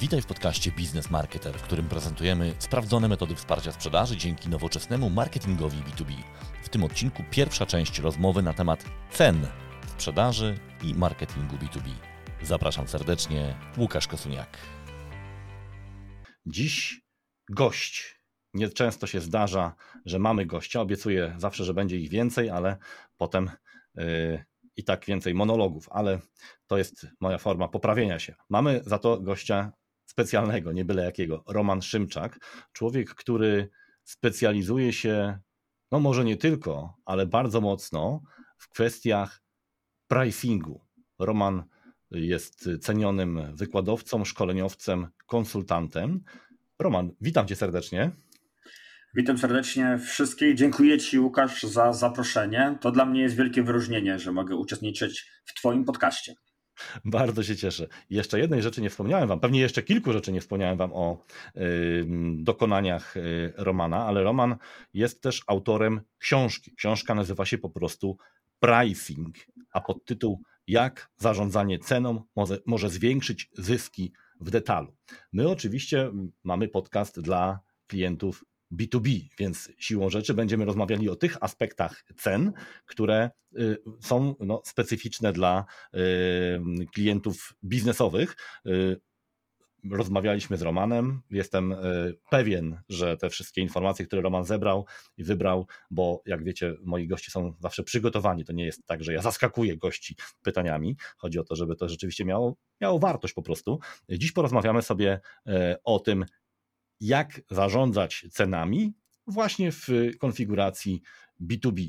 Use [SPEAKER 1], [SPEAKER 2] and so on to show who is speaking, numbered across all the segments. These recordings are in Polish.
[SPEAKER 1] Witaj w podcaście Biznes Marketer, w którym prezentujemy sprawdzone metody wsparcia sprzedaży dzięki nowoczesnemu marketingowi B2B. W tym odcinku pierwsza część rozmowy na temat cen sprzedaży i marketingu B2B. Zapraszam serdecznie, Łukasz Kosuniak. Dziś gość. Nieczęsto się zdarza, że mamy gościa. Obiecuję zawsze, że będzie ich więcej, ale potem yy, i tak więcej monologów, ale to jest moja forma poprawienia się. Mamy za to gościa specjalnego, nie byle jakiego, Roman Szymczak, człowiek, który specjalizuje się, no może nie tylko, ale bardzo mocno w kwestiach pricingu. Roman jest cenionym wykładowcą, szkoleniowcem, konsultantem. Roman, witam cię serdecznie.
[SPEAKER 2] Witam serdecznie wszystkich. Dziękuję Ci, Łukasz, za zaproszenie. To dla mnie jest wielkie wyróżnienie, że mogę uczestniczyć w Twoim podcaście.
[SPEAKER 1] Bardzo się cieszę. Jeszcze jednej rzeczy nie wspomniałem Wam, pewnie jeszcze kilku rzeczy nie wspomniałem Wam o dokonaniach y, Romana, ale Roman jest też autorem książki. Książka nazywa się po prostu Pricing, a podtytuł Jak zarządzanie ceną może, może zwiększyć zyski w detalu. My oczywiście mamy podcast dla klientów B2B, więc siłą rzeczy będziemy rozmawiali o tych aspektach cen, które y, są no, specyficzne dla y, klientów biznesowych. Y, rozmawialiśmy z Romanem. Jestem pewien, że te wszystkie informacje, które Roman zebrał i wybrał, bo jak wiecie, moi goście są zawsze przygotowani. To nie jest tak, że ja zaskakuję gości pytaniami. Chodzi o to, żeby to rzeczywiście miało, miało wartość po prostu. Dziś porozmawiamy sobie o tym, jak zarządzać cenami właśnie w konfiguracji B2B.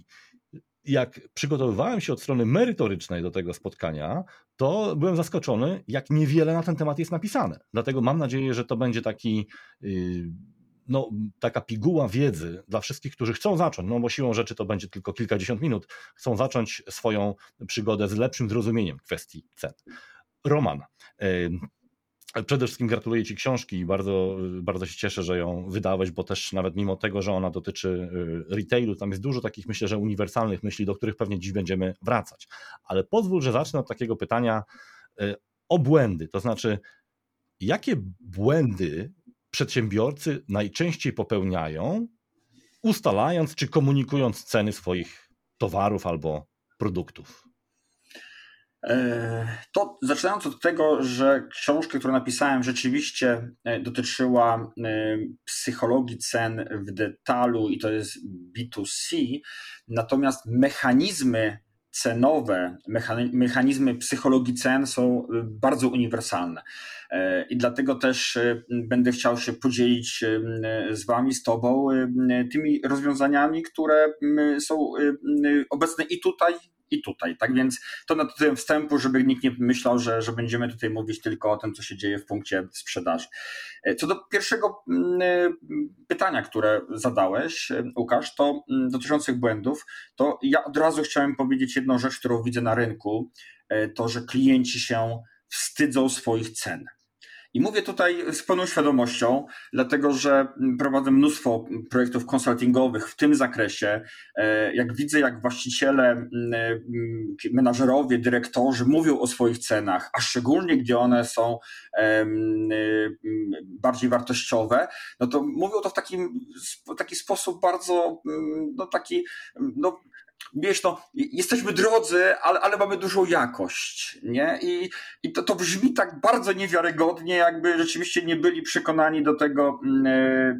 [SPEAKER 1] Jak przygotowywałem się od strony merytorycznej do tego spotkania, to byłem zaskoczony, jak niewiele na ten temat jest napisane. Dlatego mam nadzieję, że to będzie taki. Yy, no, taka piguła wiedzy dla wszystkich, którzy chcą zacząć, no bo siłą rzeczy to będzie tylko kilkadziesiąt minut, chcą zacząć swoją przygodę z lepszym zrozumieniem kwestii cen. Roman, yy, Przede wszystkim gratuluję Ci książki i bardzo, bardzo się cieszę, że ją wydałeś, bo też nawet mimo tego, że ona dotyczy y, retailu, tam jest dużo takich, myślę, że uniwersalnych myśli, do których pewnie dziś będziemy wracać. Ale pozwól, że zacznę od takiego pytania y, o błędy. To znaczy, jakie błędy przedsiębiorcy najczęściej popełniają, ustalając czy komunikując ceny swoich towarów albo produktów?
[SPEAKER 2] E, to zaczynając od tego, że książka, którą napisałem, rzeczywiście e, dotyczyła e, psychologii cen w detalu i to jest B2C, natomiast mechanizmy cenowe, mechanizmy psychologii cen są bardzo uniwersalne. I dlatego też będę chciał się podzielić z Wami, z Tobą, tymi rozwiązaniami, które są obecne i tutaj, i tutaj. Tak więc to na tym wstępu, żeby nikt nie myślał, że, że będziemy tutaj mówić tylko o tym, co się dzieje w punkcie sprzedaży. E, co do pierwszego mm, e, pytania, które zadałeś, e, Łukasz, to mm, dotyczących błędów, to ja od razu chciałem powiedzieć jedną rzecz, którą widzę na rynku, to, że klienci się wstydzą swoich cen. I mówię tutaj z pełną świadomością, dlatego że prowadzę mnóstwo projektów konsultingowych w tym zakresie. E, jak widzę, jak właściciele, menażerowie, dyrektorzy mówią o swoich cenach, a szczególnie gdzie one są bardziej wartościowe, no to mówią to w takim, taki sposób bardzo, no taki, no wiesz, no, jesteśmy drodzy, ale, ale mamy dużą jakość, nie? I, i to, to brzmi tak bardzo niewiarygodnie, jakby rzeczywiście nie byli przekonani do tego, mm, e,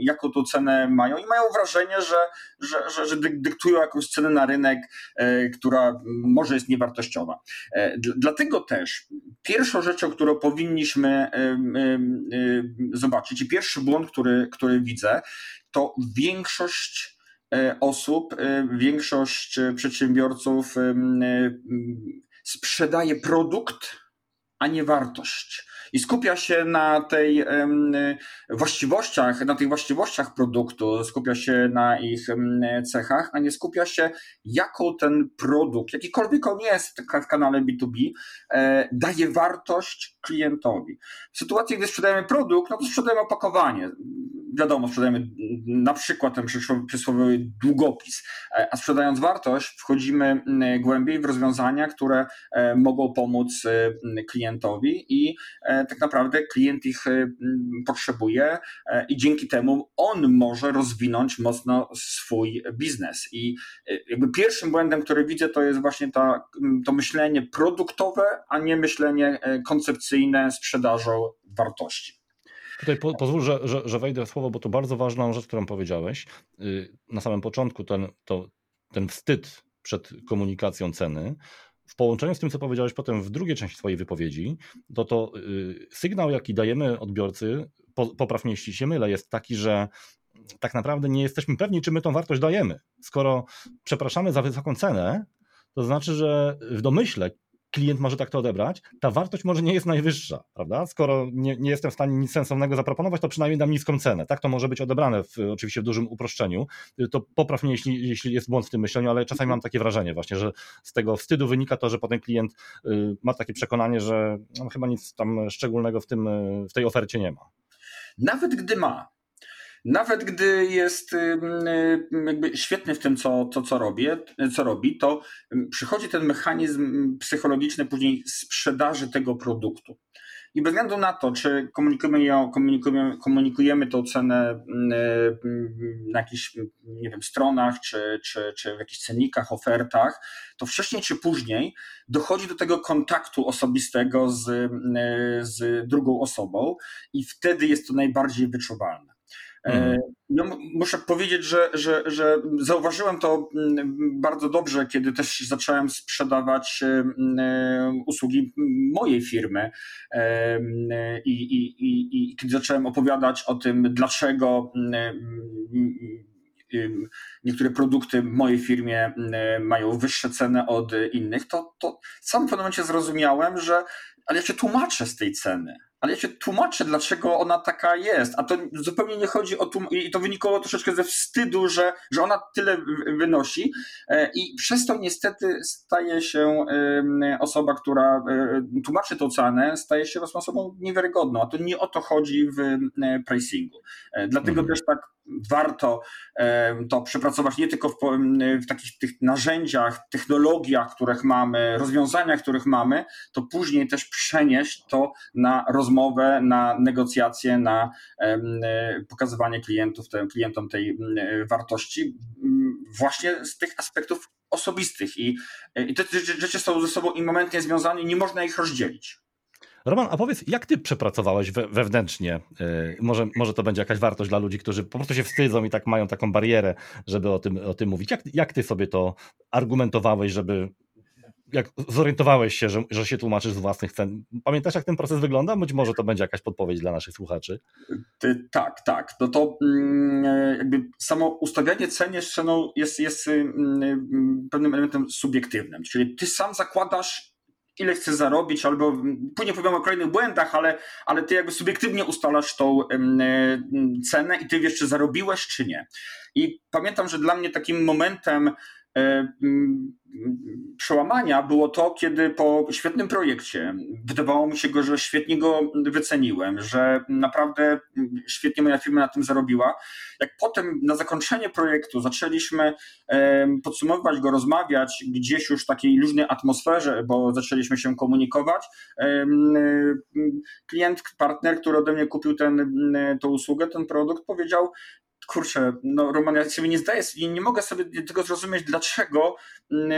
[SPEAKER 2] jaką tą cenę mają i mają wrażenie, że, że, że, że dyktują jakąś cenę na rynek, e, która może jest niewartościowa. E, dlatego też pierwszą rzeczą, którą powinniśmy zobaczyć i pierwszy błąd, który, który widzę, to większość osób, e, większość e, przedsiębiorców sprzedaje produkt, a nie wartość. I skupia się na tej właściwościach, na tych właściwościach produktu, skupia się na ich cechach, a nie skupia się, jaką ten produkt, jakikolwiek on jest w kanale B2B, daje wartość klientowi. W sytuacji, gdy sprzedajemy produkt, no to sprzedajemy opakowanie wiadomo, sprzedajemy na przykład ten przysłowiowy długopis, a sprzedając wartość, wchodzimy głębiej w rozwiązania, które mogą pomóc klientowi i tak naprawdę klient ich potrzebuje i dzięki temu on może rozwinąć mocno swój biznes. I jakby pierwszym błędem, który widzę, to jest właśnie ta, to myślenie produktowe, a nie myślenie koncepcyjne sprzedażą wartości.
[SPEAKER 1] Tutaj po, pozwól, że, że, że, wejdę w słowo, bo to bardzo ważną rzecz, którą powiedziałeś. Y, na samym początku ten, to, ten wstyd przed komunikacją ceny, w połączeniu z tym, co powiedziałeś potem w drugiej części Twojej wypowiedzi, to to y, sygnał, jaki dajemy odbiorcy, po, poprawnie jeśli się mylę, jest taki, że tak naprawdę nie jesteśmy pewni, czy my tą wartość dajemy. Skoro przepraszamy za wysoką cenę, to znaczy, że w domyśle klient może tak to odebrać, ta wartość może nie jest najwyższa, prawda? Skoro nie, nie jestem w stanie nic sensownego zaproponować, to przynajmniej dam niską cenę. Tak to może być odebrane w, oczywiście w dużym uproszczeniu. To popraw mnie, jeśli, jeśli jest błąd w tym myśleniu, ale czasami mam takie wrażenie właśnie, że z tego wstydu wynika to, że potem klient y, ma takie przekonanie, że no, chyba nic tam szczególnego w, tym, w tej ofercie nie ma.
[SPEAKER 2] Nawet gdy ma, nawet gdy jest jakby świetny w tym, co, to, co, robię, co robi, to przychodzi ten mechanizm psychologiczny później sprzedaży tego produktu. I bez względu na to, czy komunikujemy, ją, komunikujemy, komunikujemy tą cenę na jakichś nie wiem, stronach, czy, czy, czy w jakichś cennikach, ofertach, to wcześniej czy później dochodzi do tego kontaktu osobistego z, z drugą osobą i wtedy jest to najbardziej wyczuwalne. Mhm. No, muszę powiedzieć, że, że, że zauważyłem to mm, bardzo dobrze, kiedy też zacząłem sprzedawać usługi mojej firmy i, i, i, i kiedy zacząłem opowiadać o tym, dlaczego niektóre produkty w mojej firmie mają wyższe ceny od innych, to, to w samym pewnym momencie zrozumiałem, że ale ja się tłumaczę z tej ceny ale ja się tłumaczę, dlaczego ona taka jest. A to zupełnie nie chodzi o tłum- i to wynikało troszeczkę ze wstydu, że, że ona tyle wynosi. E, I przez to niestety staje się osoba, która e, tłumaczy tą cenę, staje się osobą niewiarygodną. A to nie o to chodzi w pricingu. E, dlatego mhm. też tak warto to przepracować nie tylko w, w, takich tych narzędziach, technologiach, których mamy, rozwiązaniach, których mamy, to później też przenieść to na rozmowę, na negocjacje, na pokazywanie klientów, klientom tej wartości właśnie z tych aspektów osobistych. I, i te rzeczy są ze sobą immomentnie związane i nie można ich rozdzielić.
[SPEAKER 1] Roman, a powiedz, jak ty przepracowałeś we, wewnętrznie? Yy, może, może to będzie jakaś wartość dla ludzi, którzy po prostu się wstydzą i tak mają taką barierę, żeby o tym, o tym mówić. Jak, jak ty sobie to argumentowałeś, żeby jak zorientowałeś się, że, że się tłumaczysz z własnych cen. Pamiętasz, jak ten proces wygląda? Być może to będzie jakaś podpowiedź dla naszych słuchaczy.
[SPEAKER 2] Ty, tak, tak. No to mm, jakby samo ustawianie cen jest, jest, jest mm, pewnym elementem subiektywnym. Czyli ty sam zakładasz ile chcesz zarobić, albo później powiem o kolejnych błędach, ale, ale ty jakby subiektywnie ustalasz tą cenę i ty wiesz, czy zarobiłeś, czy nie. I pamiętam, że dla mnie takim momentem przełamania było to, kiedy po świetnym projekcie wydawało mi się go, że świetnie go wyceniłem, że naprawdę świetnie moja firma na tym zarobiła. Jak potem na zakończenie projektu zaczęliśmy podsumowywać go, rozmawiać gdzieś już w takiej luźnej atmosferze, bo zaczęliśmy się komunikować, klient, partner, który ode mnie kupił tę usługę, ten produkt, powiedział, kurczę, no Roman, ja sobie nie zdaję, nie mogę sobie tego zrozumieć, dlaczego mm,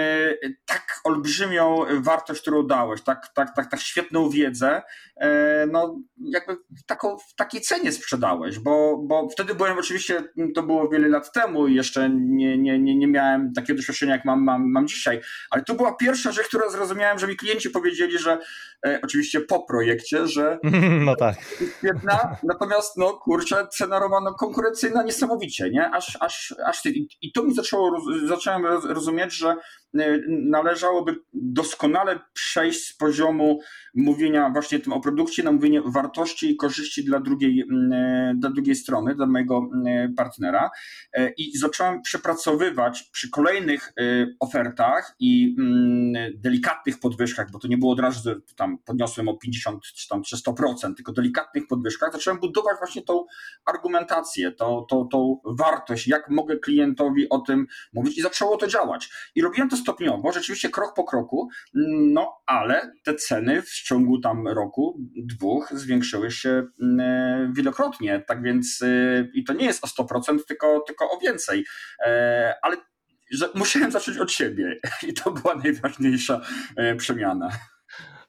[SPEAKER 2] tak olbrzymią wartość, którą dałeś, tak, tak, tak, tak świetną wiedzę, e, no jakby taką, w takiej cenie sprzedałeś, bo, bo wtedy byłem oczywiście, to było wiele lat temu i jeszcze nie, nie, nie, nie miałem takiego doświadczenia, jak mam, mam, mam dzisiaj, ale to była pierwsza rzecz, którą zrozumiałem, że mi klienci powiedzieli, że e, oczywiście po projekcie, że
[SPEAKER 1] no tak.
[SPEAKER 2] świetna, natomiast no kurczę, cena Romana konkurencyjna niesamowicie, nie? Aż, aż, aż. I to mi zaczęło, zacząłem rozumieć, że należałoby doskonale przejść z poziomu mówienia właśnie tym o produkcie na mówienie wartości i korzyści dla drugiej, dla drugiej strony, dla mojego partnera. I zacząłem przepracowywać przy kolejnych ofertach i delikatnych podwyżkach, bo to nie było od razu, że tam podniosłem o 50 czy tam czy 100%, tylko delikatnych podwyżkach, zacząłem budować właśnie tą argumentację, tą, tą, tą wartość, jak mogę klientowi o tym mówić i zaczęło to działać. I robiłem to stopniowo, rzeczywiście krok po kroku, no ale te ceny w ciągu tam roku, dwóch zwiększyły się mm, wielokrotnie, tak więc y, i to nie jest o 100%, tylko, tylko o więcej, e, ale musiałem zacząć od siebie i to była najważniejsza e, przemiana.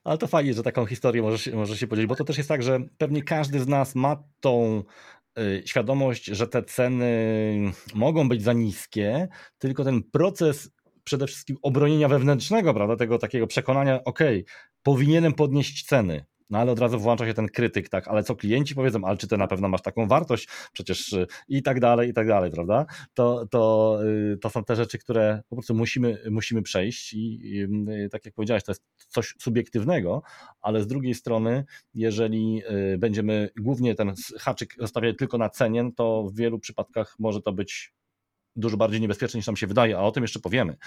[SPEAKER 1] Ale to fajnie, że taką historię możesz, możesz się podzielić, bo to też jest tak, że pewnie każdy z nas ma tą świadomość, że te ceny mogą być za niskie, tylko ten proces przede wszystkim obronienia wewnętrznego, prawda, tego takiego przekonania, ok, powinienem podnieść ceny, no ale od razu włącza się ten krytyk, tak, ale co klienci powiedzą, ale czy ty na pewno masz taką wartość, przecież y, i tak dalej, i tak dalej, prawda? To, to, y, to są te rzeczy, które po prostu musimy, musimy przejść i, i y, tak jak powiedziałeś, to jest coś subiektywnego, ale z drugiej strony, jeżeli będziemy głównie ten haczyk zostawiać tylko na cenie, to w wielu przypadkach może to być dużo bardziej niebezpieczne niż nam się wydaje, a o tym jeszcze powiemy.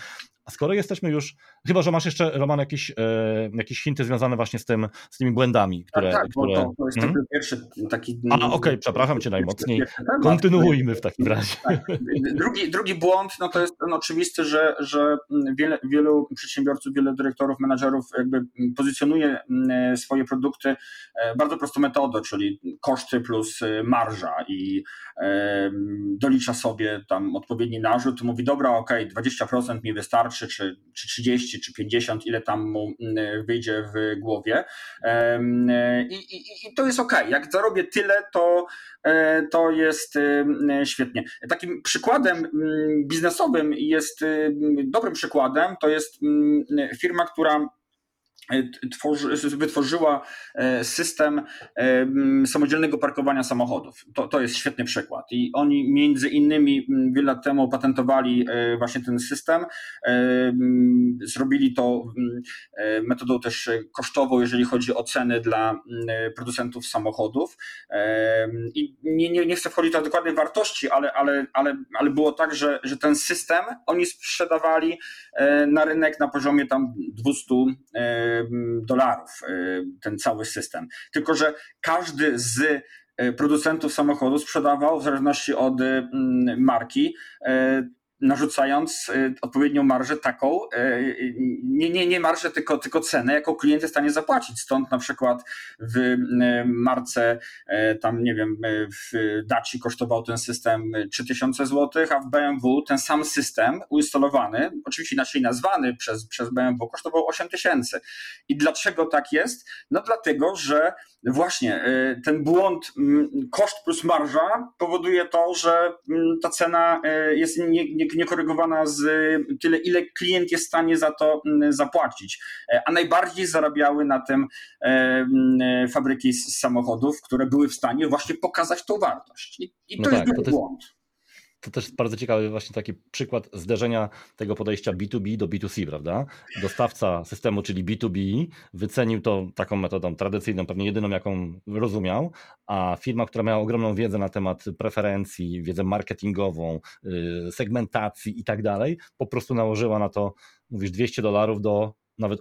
[SPEAKER 1] A skoro jesteśmy już, chyba że masz jeszcze, Roman, jakieś, e, jakieś hinty związane właśnie z, tym, z tymi błędami, które...
[SPEAKER 2] Tak, tak
[SPEAKER 1] które...
[SPEAKER 2] To, to jest hmm? taki pierwszy taki...
[SPEAKER 1] A, okej, okay, przepraszam cię najmocniej. Kontynuujmy w takim razie. Tak.
[SPEAKER 2] Drugi, drugi błąd, no to jest ten oczywisty, że, że wiele, wielu przedsiębiorców, wiele dyrektorów, menadżerów jakby pozycjonuje mm, swoje produkty e, bardzo prostą metodą, czyli koszty plus e, marża i dolicza sobie tam odpowiedni narzut, mówi dobra, ok, 20% mi wystarczy, czy, czy 30, czy 50, ile tam mu mm, wyjdzie w głowie i, i, i to jest ok, jak zarobię tyle, to, e, to jest świetnie. Takim przykładem mm, biznesowym jest, dobrym przykładem, to jest firma, która tworzy, wytworzyła e, system e, samodzielnego parkowania samochodów. To, to jest świetny przykład. I oni między innymi wiele lat temu patentowali właśnie ten system. Zrobili to metodą też kosztową, jeżeli chodzi o ceny dla producentów samochodów. I nie, nie, nie chcę wchodzić w dokładnej wartości, ale, ale, ale, ale było tak, że, że ten system oni sprzedawali na rynek na poziomie tam 200 dolarów ten cały system. Tylko, że każdy z producentów samochodów sprzedawał w zależności od marki narzucając y, odpowiednią marżę taką, y, nie, nie, nie marżę, tylko, tylko cenę, jaką klient jest w stanie zapłacić. Stąd na przykład w y, marce, tam nie wiem, w Daci kosztował ten system 3000 zł, a w BMW ten sam system uinstalowany, oczywiście inaczej nazwany przez, przez BMW, kosztował 8000. I dlaczego tak jest? No dlatego, że właśnie ten błąd, koszt plus marża powoduje to, że ta cena jest nie, nie niekorygowana z tyle, ile klient jest w stanie za to mm, zapłacić. E, a najbardziej zarabiały na tym e, mm, fabryki samochodów, które były w stanie właśnie pokazać tą wartość. I, i to no jest tak, błąd
[SPEAKER 1] to też jest bardzo ciekawy właśnie taki przykład zderzenia tego podejścia B2B do B2C, prawda? Dostawca systemu, czyli B2B, wycenił to taką metodą tradycyjną, pewnie jedyną, jaką rozumiał, a firma, która miała ogromną wiedzę na temat preferencji, wiedzę marketingową, y, segmentacji i tak dalej, po prostu nałożyła na to, mówisz, 200 dolarów do nawet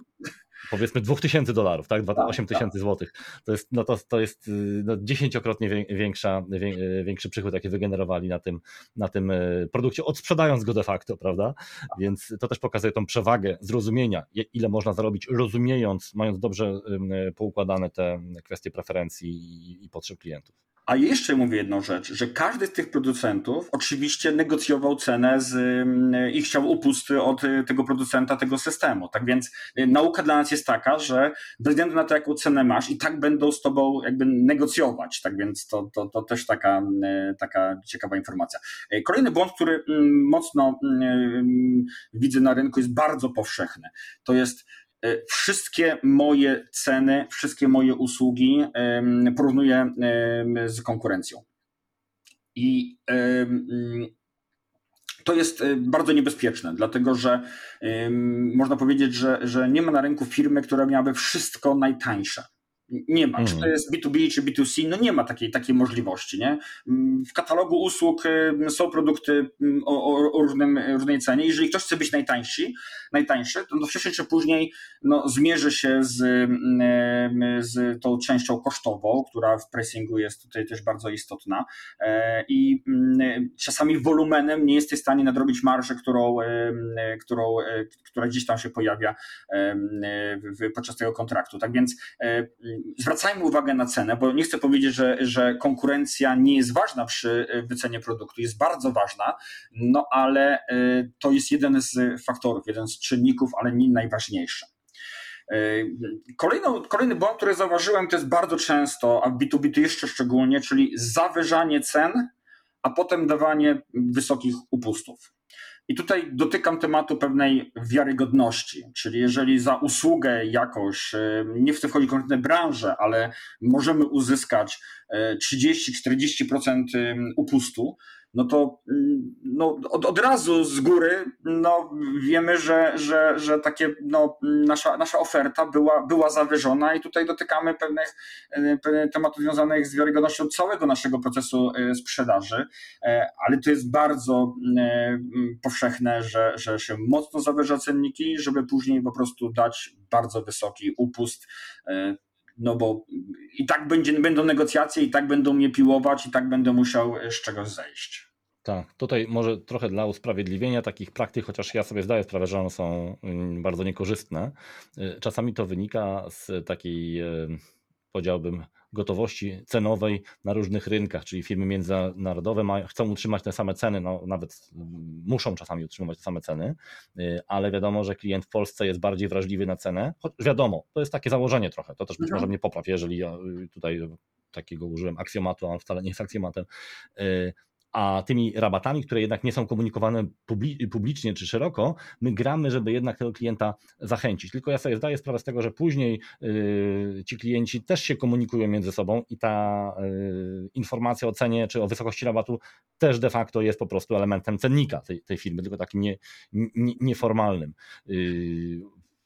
[SPEAKER 1] powiedzmy 2000 dolarów, tak? 8 tak, tysięcy tak. złotych. To jest, no to, to jest y, no, dziesięciokrotnie większa, y, większy przychód, jaki wygenerowali na tym, na tym y, produkcie, odsprzedając go de facto, prawda? Więc to też pokazuje tą przewagę zrozumienia, ile można zarobić, rozumiejąc, mając dobrze poukładane te kwestie preferencji i potrzeb klientów.
[SPEAKER 2] A jeszcze mówię jedną rzecz, że każdy z tych producentów oczywiście negocjował cenę z, mm, i chciał upusty od y, tego producenta tego systemu. Tak więc y, nauka dla nas jest taka, że bez względu na to, jaką cenę masz, i tak będą z tobą jakby negocjować. Tak więc to, to, to też taka, mm, taka ciekawa informacja. Y, kolejny błąd, który mm, mocno widzę na rynku, jest bardzo powszechny. To jest wszystkie moje ceny, wszystkie moje usługi porównuję z konkurencją. I to jest bardzo niebezpieczne, dlatego że można powiedzieć, że, że nie ma na rynku firmy, która miałaby wszystko najtańsze. Nie ma. Czy to mhm. jest B2B, czy B2C? No nie ma takiej, takiej możliwości. Nie? Mm, w katalogu usług y, są produkty mm, o, o, o różnym, różnej cenie. Jeżeli ktoś chce być najtańszy, najtańszy to no wcześniej czy później no, zmierzy się z, mm, z tą częścią kosztową, która w pricingu jest tutaj też bardzo istotna e, i czasami wolumenem nie jesteś w stanie nadrobić marży, którą, którą, e, która gdzieś tam się pojawia podczas tego kontraktu. Tak więc e, zwracajmy uwagę na cenę, bo nie chcę powiedzieć, że, że konkurencja nie jest ważna przy e, wycenie produktu, jest bardzo ważna, no ale e, to jest jeden z faktorów, jeden z czynników, ale nie najważniejszy. E, kolejną, kolejny błąd, który zauważyłem, to jest bardzo często, a w B2B to jeszcze szczególnie, czyli zawyżanie cen, a potem dawanie wysokich upustów. I tutaj dotykam tematu pewnej wiarygodności, czyli jeżeli za usługę jakoś, e, nie chcę wchodzić w konkretne branże, ale możemy uzyskać 30-40% e, upustu, no to mm, no, od, od razu z góry no, wiemy, że, że, że takie, no, nasza, nasza oferta była, była zawyżona i tutaj dotykamy pewnych, e, pewnych tematów związanych z wiarygodnością całego naszego procesu e, sprzedaży, e, ale to jest bardzo powszechne, że, że się mocno zawyża cenniki, żeby później po prostu dać bardzo wysoki upust no bo i tak będzie, będą negocjacje, i tak będą mnie piłować, i tak będę musiał z czegoś zejść.
[SPEAKER 1] Tak, tutaj może trochę dla usprawiedliwienia takich praktyk, chociaż ja sobie zdaję sprawę, że one są mm, bardzo niekorzystne. Y, czasami to wynika z takiej, y, powiedziałbym, gotowości cenowej na różnych rynkach, czyli firmy międzynarodowe mają, chcą utrzymać te same ceny, no nawet mm, muszą czasami utrzymywać te same ceny, y, ale wiadomo, że klient w Polsce jest bardziej wrażliwy na cenę, choć wiadomo, to jest takie założenie trochę, to też być może mnie popraw, jeżeli ja tutaj takiego użyłem aksjomatu, a on wcale nie jest aksjomatem, a tymi rabatami, które jednak nie są komunikowane publicznie czy szeroko, my gramy, żeby jednak tego klienta zachęcić. Tylko ja sobie zdaję sprawę z tego, że później yy, ci klienci też się komunikują między sobą i ta yy, informacja o cenie czy o wysokości rabatu też de facto jest po prostu elementem cennika tej, tej firmy, tylko takim nie, nie, nieformalnym. Yy,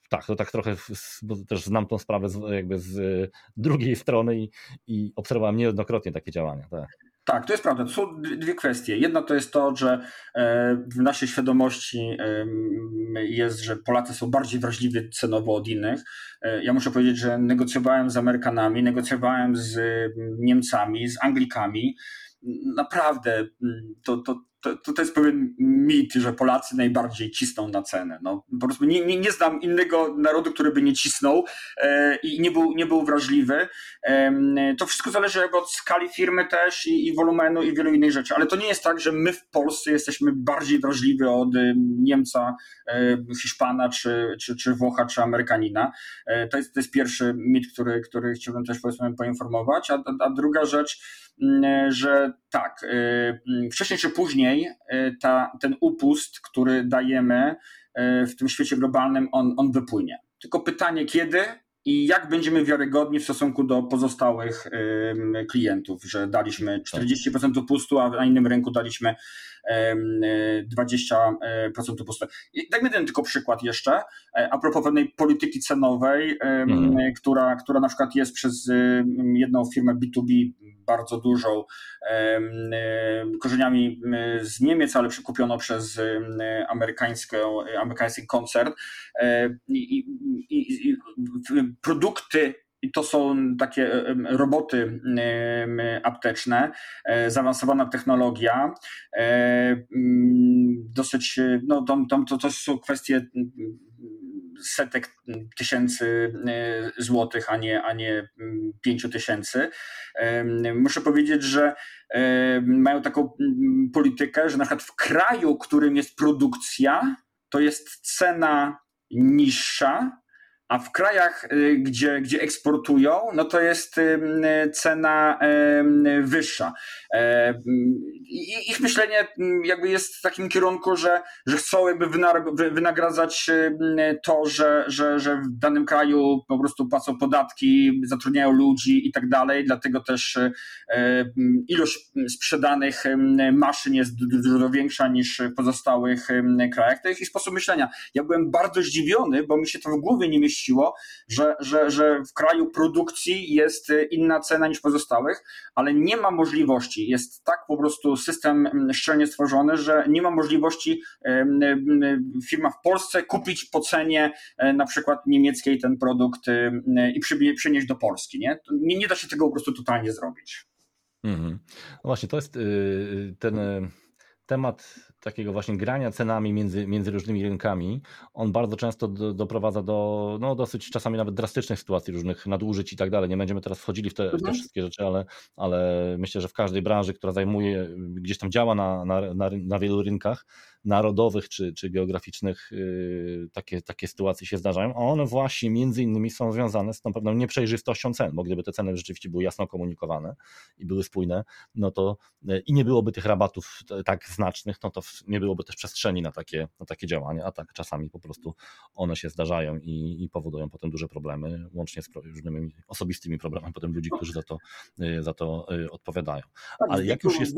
[SPEAKER 1] tak, to tak trochę, bo też znam tą sprawę z, jakby z drugiej strony i, i obserwowałem niejednokrotnie takie działania. Tak.
[SPEAKER 2] Tak, to jest prawda. To są dwie kwestie. Jedna to jest to, że e, w naszej świadomości jest, że Polacy są bardziej wrażliwi cenowo od innych. E, ja muszę powiedzieć, że negocjowałem z Amerykanami, negocjowałem z Niemcami, z Anglikami. Naprawdę to, to, to, to jest pewien mit, że Polacy najbardziej cisną na cenę. No, po prostu nie, nie, nie znam innego narodu, który by nie cisnął e, i nie był, nie był wrażliwy. E, to wszystko zależy od skali firmy też i, i wolumenu i wielu innych rzeczy, ale to nie jest tak, że my w Polsce jesteśmy bardziej wrażliwi od e, Niemca, e, Hiszpana, czy, czy, czy Włocha, czy Amerykanina. E, to, jest, to jest pierwszy mit, który, który chciałbym też powiedzmy poinformować, a, a druga rzecz, Mm, że tak, mm, wcześniej czy później y, ta, ten upust, który dajemy y, w tym świecie globalnym, on, on wypłynie. Tylko pytanie kiedy i jak będziemy wiarygodni w stosunku do pozostałych klientów, że daliśmy 40% upustu, a na innym rynku daliśmy 20% upustu. I dajmy ten tylko przykład jeszcze, e, a propos pewnej polityki cenowej, mhm. która, która na przykład jest przez jedną firmę B2B bardzo dużą korzeniami z Niemiec, ale przekupiono przez amerykańską, amerykański koncern. E, I, i, i produkty i to są takie roboty apteczne, e, zaawansowana technologia, e, dosyć, no to, to, to są kwestie setek tysięcy e, złotych, a nie, a nie mm, pięciu tysięcy. Muszę powiedzieć, że mają taką mm, politykę, że na przykład w kraju, którym jest produkcja, to jest cena niższa a w krajach, y, gdzie, gdzie eksportują, no to jest cena wyższa. E, I ich myślenie jakby jest w takim kierunku, że, że chcą jakby wynagradzać to, że, że, że w danym kraju po prostu płacą podatki, zatrudniają ludzi i tak dalej, dlatego też ilość sprzedanych maszyn jest dużo większa niż w pozostałych krajach. To jest ich sposób myślenia. Ja byłem bardzo zdziwiony, bo mi się to w głowie nie mieści mieściło, że, że, że w kraju produkcji jest y, inna cena niż pozostałych, ale nie ma możliwości, jest tak po prostu system mm, szczelnie stworzony, że nie ma możliwości firma w Polsce kupić po cenie na przykład niemieckiej ten produkt y, i przynieść do Polski. Nie? nie, nie da się tego po prostu totalnie zrobić.
[SPEAKER 1] Mhm. No właśnie, to jest y, ten temat takiego właśnie grania cenami między, między różnymi rynkami, on bardzo często do, doprowadza do no, dosyć czasami nawet drastycznych sytuacji, różnych nadużyć i tak dalej. Nie będziemy teraz wchodzili w te, w te mhm. wszystkie rzeczy, ale, ale myślę, że w każdej branży, która zajmuje, gdzieś tam działa na, na, na, na wielu rynkach, narodowych czy, czy geograficznych yy, takie, takie sytuacje się zdarzają, a one właśnie między innymi są związane z tą pewną nieprzejrzystością cen, bo gdyby te ceny rzeczywiście były jasno komunikowane i były spójne, no to yy, i nie byłoby tych rabatów tak znacznych, no to nie byłoby też przestrzeni na takie, na takie działania, a tak czasami po prostu one się zdarzają i, i powodują potem duże problemy, łącznie z różnymi osobistymi problemami potem ludzi, którzy za to, yy, za to odpowiadają.
[SPEAKER 2] Tak, Ale jak już jest...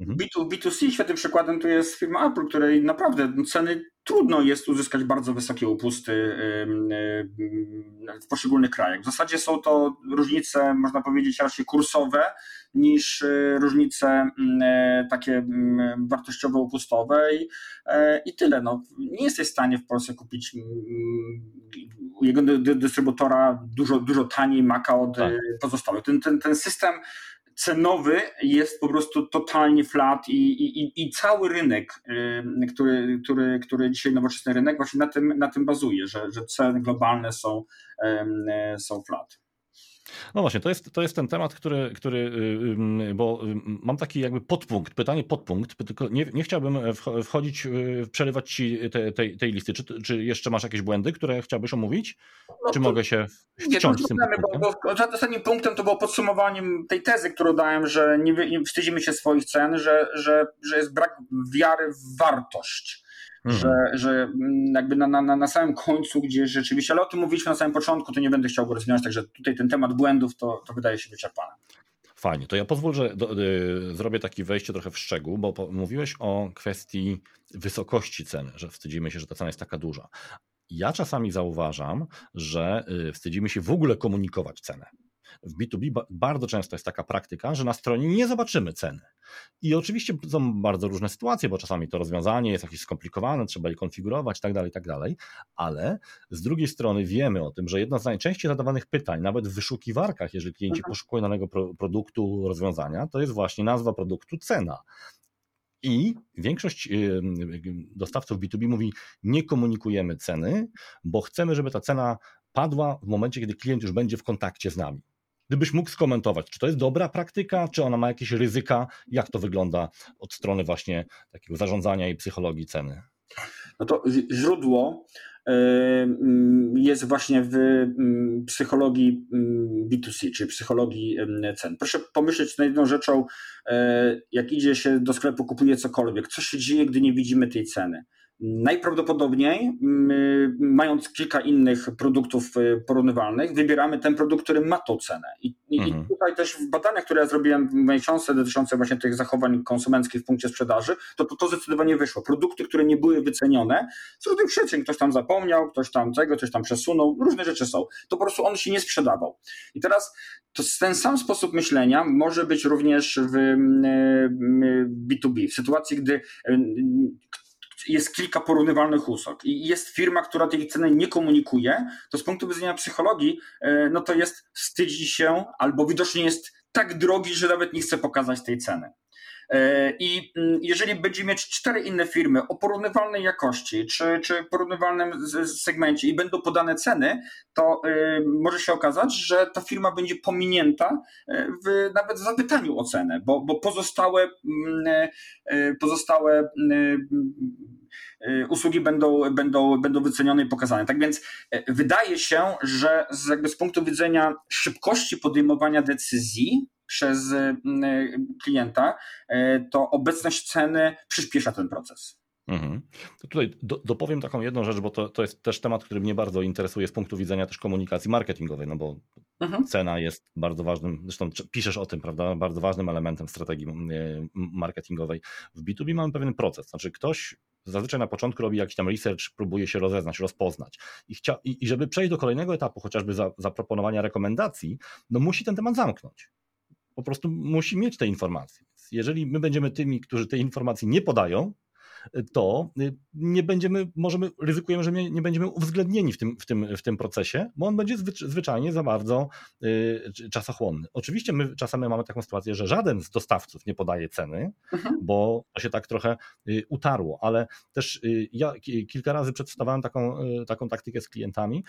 [SPEAKER 2] B2, B2C mhm. świetnym przykładem tu jest firma Apple, której naprawdę ceny trudno jest uzyskać bardzo wysokie upusty w poszczególnych krajach. W zasadzie są to różnice, można powiedzieć, raczej kursowe niż y, różnice y, takie y, wartościowo upustowe i, i tyle. No, nie jesteś w stanie w Polsce kupić jego dystrybutora dużo, dużo taniej maka od tak. pozostałych. Ten, ten, ten system cenowy jest po prostu totalnie flat i, i, i cały rynek, który, który, który dzisiaj nowoczesny rynek właśnie na tym, na tym bazuje, że, że ceny globalne są, są flat.
[SPEAKER 1] No właśnie, to jest, to jest ten temat, który, który, y, y, bo y, mam taki jakby podpunkt, pytanie podpunkt, tylko nie, nie chciałbym wchodzić, przerywać ci te, tej, tej listy. Czy, czy jeszcze masz jakieś błędy, które chciałbyś omówić? No czy mogę się wciąć nie, z tym
[SPEAKER 2] bo, bo Ostatnim punktem to było podsumowaniem tej tezy, którą dałem, że nie, nie wstydzimy się swoich cen, że, że, że jest brak wiary w wartość. Mhm. Że, że mm, jakby na, na, na samym końcu, gdzie rzeczywiście, ale o tym mówiliśmy na samym początku, to nie będę chciał go rozwijać, także tutaj ten temat błędów to, to wydaje się wyczerpany.
[SPEAKER 1] Fajnie, to ja pozwól, że do, y, zrobię takie wejście trochę w szczegół, bo po, mówiłeś o kwestii wysokości ceny, że wstydzimy się, że ta cena jest taka duża. Ja czasami zauważam, że y, wstydzimy się w ogóle komunikować cenę w B2B bardzo często jest taka praktyka, że na stronie nie zobaczymy ceny. I oczywiście są bardzo różne sytuacje, bo czasami to rozwiązanie jest jakieś skomplikowane, trzeba je konfigurować itd., tak itd., tak ale z drugiej strony wiemy o tym, że jedno z najczęściej zadawanych pytań, nawet w wyszukiwarkach, jeżeli klienci mhm. poszukują danego produktu, rozwiązania, to jest właśnie nazwa produktu, cena. I większość dostawców B2B mówi: Nie komunikujemy ceny, bo chcemy, żeby ta cena padła w momencie, kiedy klient już będzie w kontakcie z nami. Gdybyś mógł skomentować, czy to jest dobra praktyka, czy ona ma jakieś ryzyka, jak to wygląda od strony właśnie takiego zarządzania i psychologii ceny?
[SPEAKER 2] No to źródło y, mm, jest właśnie w mm, psychologii mm, B2C, czyli psychologii cen. Proszę pomyśleć nad jedną rzeczą, y, jak idzie się do sklepu, kupuje cokolwiek, co się dzieje, gdy nie widzimy tej ceny. Najprawdopodobniej, mając kilka innych produktów y, porównywalnych, wybieramy ten produkt, który ma tą cenę. I, mhm. i tutaj też w badaniach, które ja zrobiłem w mojej książce dotyczące właśnie tych zachowań konsumenckich w punkcie sprzedaży, to, to to zdecydowanie wyszło. Produkty, które nie były wycenione, z różnych przyczyn, ktoś tam zapomniał, ktoś tam tego, ktoś tam przesunął, różne rzeczy są. To po prostu on się nie sprzedawał. I teraz to ten sam sposób myślenia może być również w B2B, w sytuacji, gdy jest kilka porównywalnych usług i jest firma, która tej ceny nie komunikuje, to z punktu widzenia psychologii, e, no to jest wstydzi się albo widocznie jest tak drogi, że nawet nie chce pokazać tej ceny. E, I mm, jeżeli będziemy mieć cztery inne firmy o porównywalnej jakości czy, czy porównywalnym segmencie i będą podane ceny, to e, może się okazać, że ta firma będzie pominięta w, nawet zapytaniu o cenę, bo, bo pozostałe, mm, pozostałe usługi będą, będą, będą wycenione i pokazane. Tak więc wydaje się, że z, jakby z punktu widzenia szybkości podejmowania decyzji przez klienta, to obecność ceny przyspiesza ten proces. Mhm.
[SPEAKER 1] Tutaj do, dopowiem taką jedną rzecz, bo to, to jest też temat, który mnie bardzo interesuje z punktu widzenia też komunikacji marketingowej, no bo mhm. cena jest bardzo ważnym, zresztą piszesz o tym, prawda, bardzo ważnym elementem strategii marketingowej. W B2B mamy pewien proces, znaczy ktoś zazwyczaj na początku robi jakiś tam research, próbuje się rozeznać, rozpoznać i, chcia, i, i żeby przejść do kolejnego etapu, chociażby za, zaproponowania rekomendacji, no musi ten temat zamknąć. Po prostu musi mieć te informacje. Jeżeli my będziemy tymi, którzy tej informacji nie podają, to y, nie będziemy, możemy, ryzykujemy, że nie, będziemy uwzględnieni w tym, w, tym, w tym procesie, bo on będzie zwyczajnie za bardzo y, czasochłonny. Oczywiście my czasami mamy taką sytuację, że żaden z dostawców nie podaje ceny, mhm. bo to się tak trochę y, utarło, ale też ja kilka razy przedstawiałem taką, taką taktykę z klientami,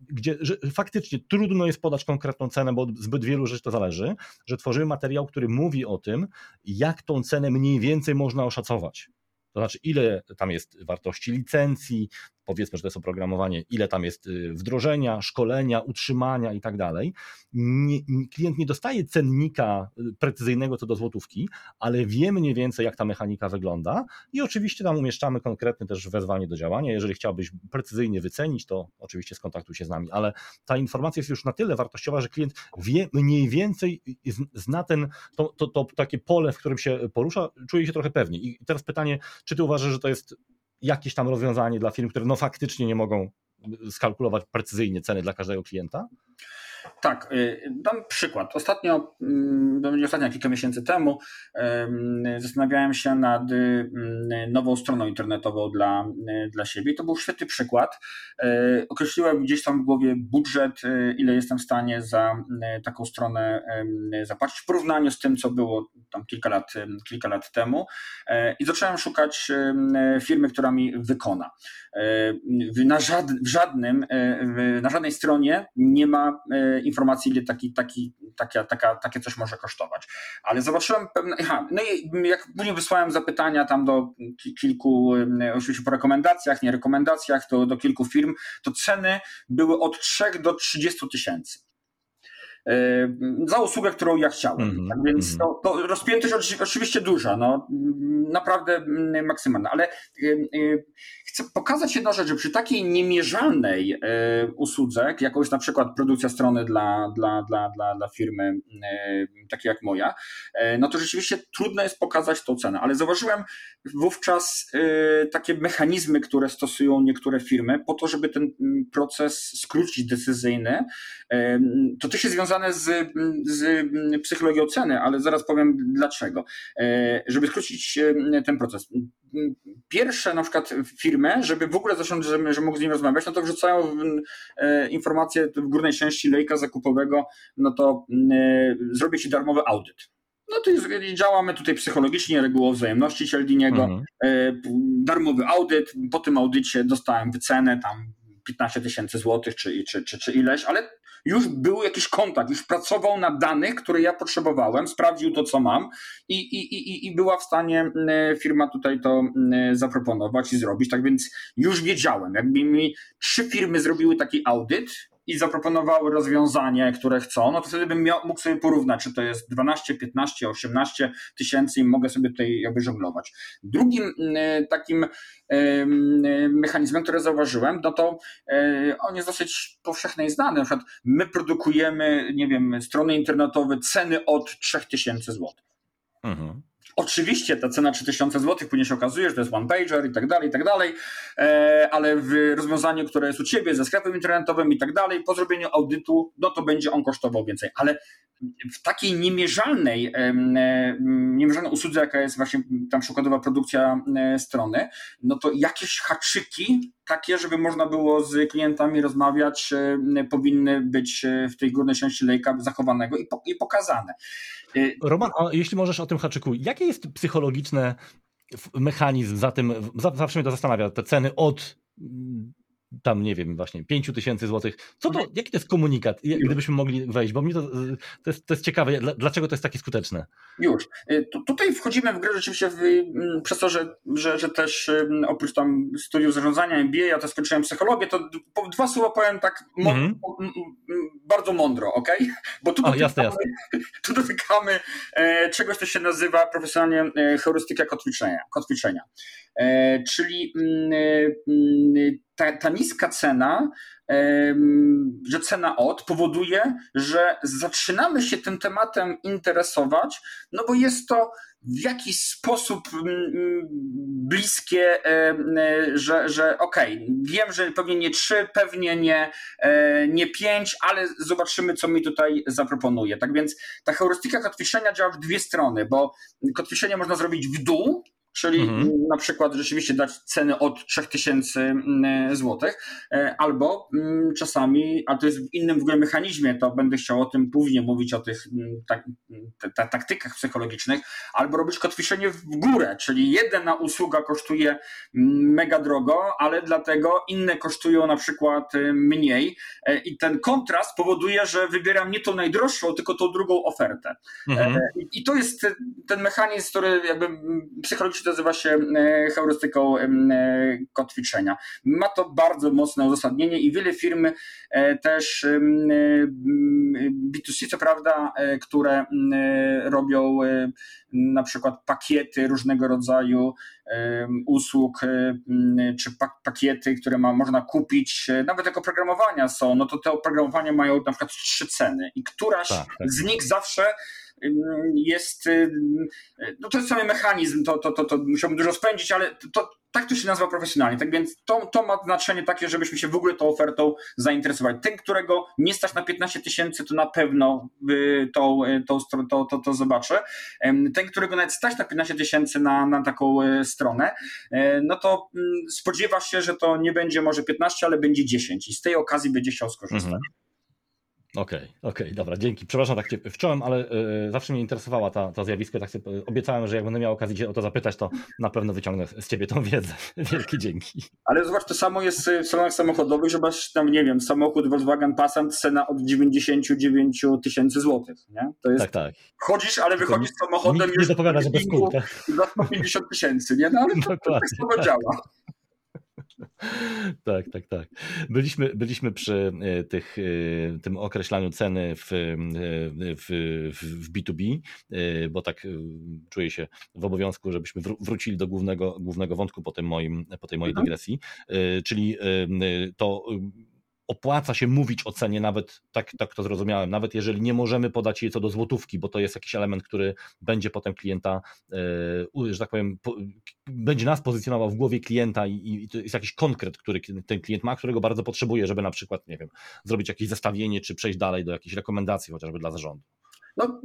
[SPEAKER 1] gdzie faktycznie trudno jest podać konkretną cenę, bo zbyt wielu rzeczy to zależy, że tworzymy materiał, który mówi o tym, jak tą cenę mniej więcej można oszacować. To znaczy, ile tam jest wartości licencji, powiedzmy, że to jest oprogramowanie, ile tam jest y, wdrożenia, szkolenia, utrzymania i tak dalej. Klient nie dostaje cennika y, precyzyjnego co do złotówki, ale wie mniej więcej, jak ta mechanika wygląda i oczywiście tam umieszczamy konkretne też wezwanie do działania. Jeżeli chciałbyś precyzyjnie wycenić, to oczywiście skontaktuj się z nami, ale ta informacja jest już na tyle wartościowa, że klient wie mniej więcej, zna ten, to, to, to takie pole, w którym się porusza, czuje się trochę pewniej. I teraz pytanie, czy ty uważasz, że to jest jakieś tam rozwiązanie dla firm, które no faktycznie nie mogą skalkulować precyzyjnie ceny dla każdego klienta?
[SPEAKER 2] Tak, y, dam przykład. Ostatnio, mm, ostatnio, kilka miesięcy temu, zastanawiałem się nad y, nową stroną internetową dla, y, dla siebie. To był świetny przykład. Określiłem gdzieś tam w głowie budżet, ile jestem w stanie za taką stronę zapłacić w porównaniu z tym, co było tam kilka lat, kilka lat temu. I zacząłem szukać firmy, która mi wykona. Na, żad, w żadnym, na żadnej stronie nie ma informacji, ile taki, taki, taka, taka, takie coś może kosztować. Ale zobaczyłem pewne. Aha, no i jak później wysłałem zapytania tam do kilku, oczywiście po rekomendacjach, nie rekomendacjach, to do kilku firm, to ceny były od 3 do 30 tysięcy. E, za usługę, którą ja chciałem. Mm -hmm. Tak więc mhm. to, to rozpiętość oczywiście duża, no, naprawdę mm, maksymalna, ale e, e, chcę pokazać jedną rzecz, że przy takiej niemierzalnej usłudze, jaką jest na przykład produkcja strony dla, dla, dla, dla, dla firmy takiej jak moja, no to rzeczywiście trudno jest pokazać tą cenę, ale zauważyłem wówczas takie mechanizmy, które stosują niektóre firmy po to, żeby ten mm, proces skrócić decyzyjny, to też jest związane z, z psychologią ceny, ale zaraz powiem dlaczego. E, żeby skrócić e, ten proces. Pierwsze na przykład firmy, żeby w ogóle zacząć, że, że mógł z nim rozmawiać, no to wrzucają e, informacje w górnej części lejka zakupowego, no to zrobię ci darmowy audyt. No to jest, działamy tutaj psychologicznie, regułą wzajemności Cialdiniego. Mhm. Darmowy audyt, po tym audycie dostałem wycenę tam 15 tysięcy złotych czy, czy, czy, czy ileś, ale już był jakiś kontakt, już pracował na danych, które ja potrzebowałem, sprawdził to, co mam i, i, i, i była w stanie firma tutaj to zaproponować i zrobić. Tak więc już wiedziałem, jakby mi trzy firmy zrobiły taki audyt, i zaproponowały rozwiązanie, które chcą, no to wtedy bym miał, mógł sobie porównać, czy to jest 12, 15, 18 tysięcy i mogę sobie tutaj jakby żonglować. Drugim takim mechanizmem, który zauważyłem, no to on jest dosyć powszechny i znany. Na przykład my produkujemy, nie wiem, strony internetowe, ceny od 3000 zł. Mhm. Oczywiście ta cena 3000 zł później się okazuje, że to jest one pager i tak dalej, i tak dalej, e, ale w rozwiązaniu, które jest u ciebie ze sklepem internetowym i tak dalej, po zrobieniu audytu, no to będzie on kosztował więcej. Ale w takiej niemierzalnej, e, niemierzalnej usłudze, jaka jest właśnie tam przykładowa produkcja e, strony, no to jakieś haczyki takie, żeby można było z klientami rozmawiać, powinny być w tej górnej części lejka zachowanego i pokazane.
[SPEAKER 1] Y, Roman, a jeśli możesz o tym haczyku, jakie jest psychologiczne mechanizm za tym, zawsze mnie to zastanawia, te ceny od tam, nie wiem, właśnie 5 tysięcy złotych. Co to, jaki to jest komunikat, gdybyśmy mogli wejść? Bo mnie to, to, jest, to jest ciekawe, dlaczego to jest takie skuteczne?
[SPEAKER 2] Już. Y, tutaj wchodzimy w grę rzeczywiście w, mm, przez to, że, że, że też oprócz tam studiów zarządzania MBA, ja też skończyłem psychologię, to dwa słowa powiem tak mhm. bardzo mądro, ok?
[SPEAKER 1] Bo tu dotykamy, jasne, jasne.
[SPEAKER 2] tu dotykamy e, czegoś, co się nazywa profesjonalnie e, heurystyka kotwiczenia. kotwiczenia. E, czyli mm, mm, ta, ta niska cena, że cena od powoduje, że zaczynamy się tym tematem interesować, no bo jest to w jakiś sposób mm, bliskie, że, że okej, okay, wiem, że pewnie nie trzy, pewnie nie, e, nie pięć, ale zobaczymy, co mi tutaj zaproponuje. Tak więc ta heurystyka kotwiszenia działa w dwie strony, bo kotwiszenie można zrobić w dół, czyli mhm. na przykład rzeczywiście dać ceny od 3000 mm, zł, e, albo mm, czasami, a to jest w innym w ogóle mechanizmie, to będę chciał o tym później mówić, o tych mm, tak, ta, taktykach psychologicznych, albo robić kotwiczenie w górę, czyli jedna usługa kosztuje mega drogo, ale dlatego inne kosztują na przykład y, mniej e, i ten kontrast powoduje, że wybieram nie tą najdroższą, tylko tą drugą ofertę. Mhm. E, I to jest ten mechanizm, który jakby psychologicznie nazywa się e, heurystyką e, kotwiczenia. Ma to bardzo mocne uzasadnienie i wiele firm e, też B2C, co prawda, które robią na przykład pakiety różnego rodzaju usług, czy pakiety, które ma, można kupić, nawet jako programowania są, no to te oprogramowania mają na przykład trzy ceny i któraś tak, tak. z nich zawsze jest, no to jest cały mechanizm, to, to, to, to musiałbym dużo spędzić, ale to, tak to się nazywa profesjonalnie. Tak więc to, to ma znaczenie takie, żebyśmy się w ogóle tą ofertą zainteresowali. Ten, którego nie stać na 15 tysięcy, to na pewno to, to, to, to, to zobaczę. Ten, którego nawet stać na 15 tysięcy na, na taką stronę, e, no to mm, spodziewa się, że to nie będzie może 15, ale będzie 10 i z tej okazji będzie chciał skorzystać. Mhm.
[SPEAKER 1] Okej, okay, okej, okay, dobra, dzięki. Przepraszam, tak cię wciąłem, ale y, zawsze mnie interesowała ta, ta zjawisko. Tak sobie obiecałem, że jak będę miał okazję cię o to zapytać, to na pewno wyciągnę z ciebie tą wiedzę. Wielkie dzięki.
[SPEAKER 2] Ale zobacz, to samo jest w salonach samochodowych, że masz tam, nie wiem, samochód Volkswagen Passat, cena od 99 tysięcy złotych, nie?
[SPEAKER 1] To jest, tak, tak.
[SPEAKER 2] Wchodzisz, ale wychodzisz z samochodem
[SPEAKER 1] już nie zapowiada, że bez kółka.
[SPEAKER 2] Za 150 tysięcy, nie? No ale to, to tak samo działa.
[SPEAKER 1] Tak, tak, tak. Byliśmy, byliśmy przy e, tych, e, tym określaniu ceny w, e, w, w B2B, bo tak czuję się w obowiązku, żebyśmy wrócili do głównego, głównego wątku po, tym moim, po tej mojej mhm. dygresji, czyli to opłaca się mówić o cenie, nawet tak, tak to zrozumiałem, nawet jeżeli nie możemy podać jej co do złotówki, bo to jest jakiś element, który będzie potem klienta, że tak powiem, będzie nas pozycjonował w głowie klienta i, to jest jakiś konkret, który ten klient ma, którego bardzo potrzebuje, żeby na przykład, nie wiem, zrobić jakieś zestawienie, czy przejść dalej do jakichś rekomendacji chociażby dla zarządu.
[SPEAKER 2] No,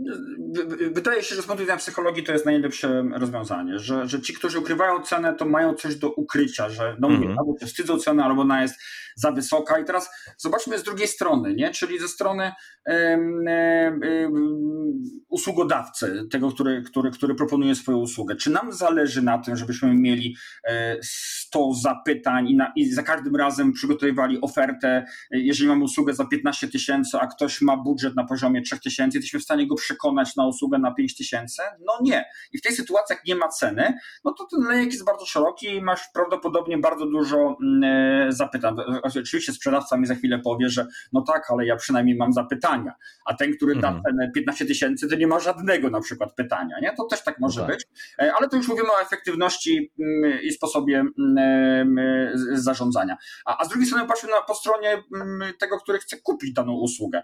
[SPEAKER 2] wydaje się, że z punktu widzenia psychologii to jest najlepsze rozwiązanie, że, że ci, którzy ukrywają cenę, to mają coś do ukrycia, że no, mm -hmm. albo się wstydzą cenę, albo ona jest za wysoka. I teraz zobaczmy z drugiej strony, nie? czyli ze strony usługodawcy, tego, który, który, który proponuje swoją usługę. Czy nam zależy na tym, żebyśmy mieli 100 e, zapytań i, na, i za każdym razem przygotowywali ofertę, jeżeli mamy usługę za 15 tysięcy, a ktoś ma budżet na poziomie 3 tysięcy, jesteśmy w stanie go przekonać na usługę na 5 tysięcy? No nie. I w tej sytuacji, jak nie ma ceny, no to ten lejek jest bardzo szeroki i masz prawdopodobnie bardzo dużo mm, e, zapytań. Oczywiście sprzedawca mi za chwilę powie, że no tak, ale ja przynajmniej mam zapytania, a ten, który da mhm. cenę 15 tysięcy, to nie ma żadnego na przykład pytania, nie? To też tak może no tak. być, e, ale to już mówimy o efektywności mm, i sposobie mm, e, zarządzania. A, a z drugiej strony patrzmy na, po stronie tego, który chce kupić daną usługę.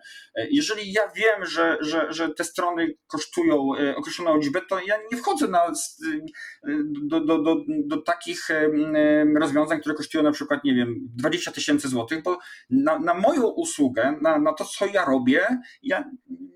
[SPEAKER 2] Jeżeli ja wiem, że, że, że te strony kosztują określoną liczbę, to ja nie wchodzę na, do, do, do, do takich rozwiązań, które kosztują na przykład, nie wiem, 20 tysięcy złotych, bo na, na moją usługę, na, na to, co ja robię, ja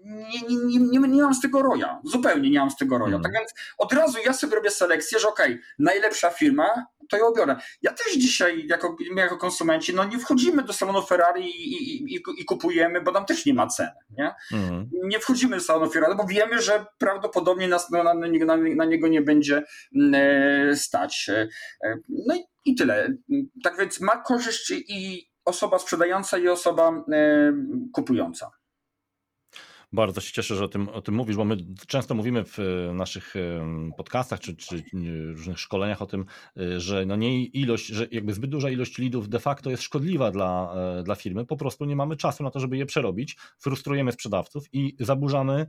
[SPEAKER 2] nie, nie, nie, nie mam z tego roja. Zupełnie nie mam z tego roja. Hmm. Tak więc od razu ja sobie robię selekcję, że okej, okay, najlepsza firma, to ją biorę. Ja też dzisiaj, jako, jako konsumenci, no nie wchodzimy do salonu Ferrari i, i, i, i kupujemy, bo tam też nie ma ceny. Nie, mhm. nie wchodzimy do salonu Ferrari, bo wiemy, że prawdopodobnie nas na, na, na, na niego nie będzie mm, e, stać. E, no i, i tyle. Tak więc ma korzyść i osoba sprzedająca, i osoba e, kupująca.
[SPEAKER 1] Bardzo się cieszę, że o tym, o tym mówisz, bo my często mówimy w e, naszych podcastach czy, czy różnych szkoleniach o tym, e, że no nie ilość, że jakby zbyt duża ilość lidów de facto jest szkodliwa dla, e, dla firmy. Po prostu nie mamy czasu na to, żeby je przerobić. Frustrujemy sprzedawców i zaburzamy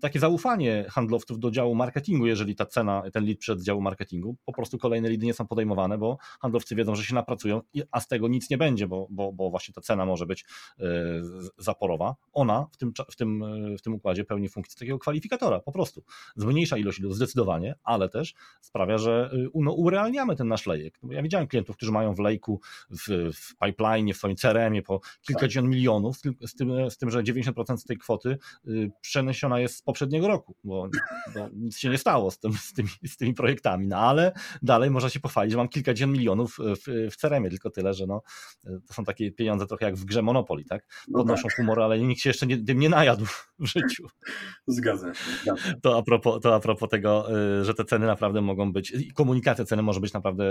[SPEAKER 1] takie zaufanie handlowców do działu marketingu, jeżeli ta cena, ten lead przed działu marketingu. Po prostu kolejne lidy nie są podejmowane, bo handlowcy wiedzą, że się napracują, a z tego nic nie będzie, bo, bo, bo właśnie ta cena może być zaporowa. Ona w tym, w tym w tym układzie pełni funkcję takiego kwalifikatora, po prostu. Zmniejsza ilość lidów zdecydowanie, ale też sprawia, że y, no, urealniamy ten nasz lejek. Ja widziałem klientów, którzy mają w lejku, w, w pipeline, w swoim CRM-ie po kilkadziesiąt tak. milionów, z tym, z tym, że 90% z tej kwoty y, przeniesiona jest z poprzedniego roku, bo, bo nic się nie stało z, tym, z, tymi, z tymi projektami, no ale dalej można się pochwalić, że mam kilkadziesiąt milionów w, w CRM-ie, tylko tyle, że no, to są takie pieniądze trochę jak w grze Monopoly, tak? No Podnoszą no tak. humor, ale nikt się jeszcze nie, tym nie najadł w życiu.
[SPEAKER 2] Zgadza się.
[SPEAKER 1] To, a propos, to a propos tego, y, że te ceny naprawdę mogą być, i komunikacja ceny może być naprawdę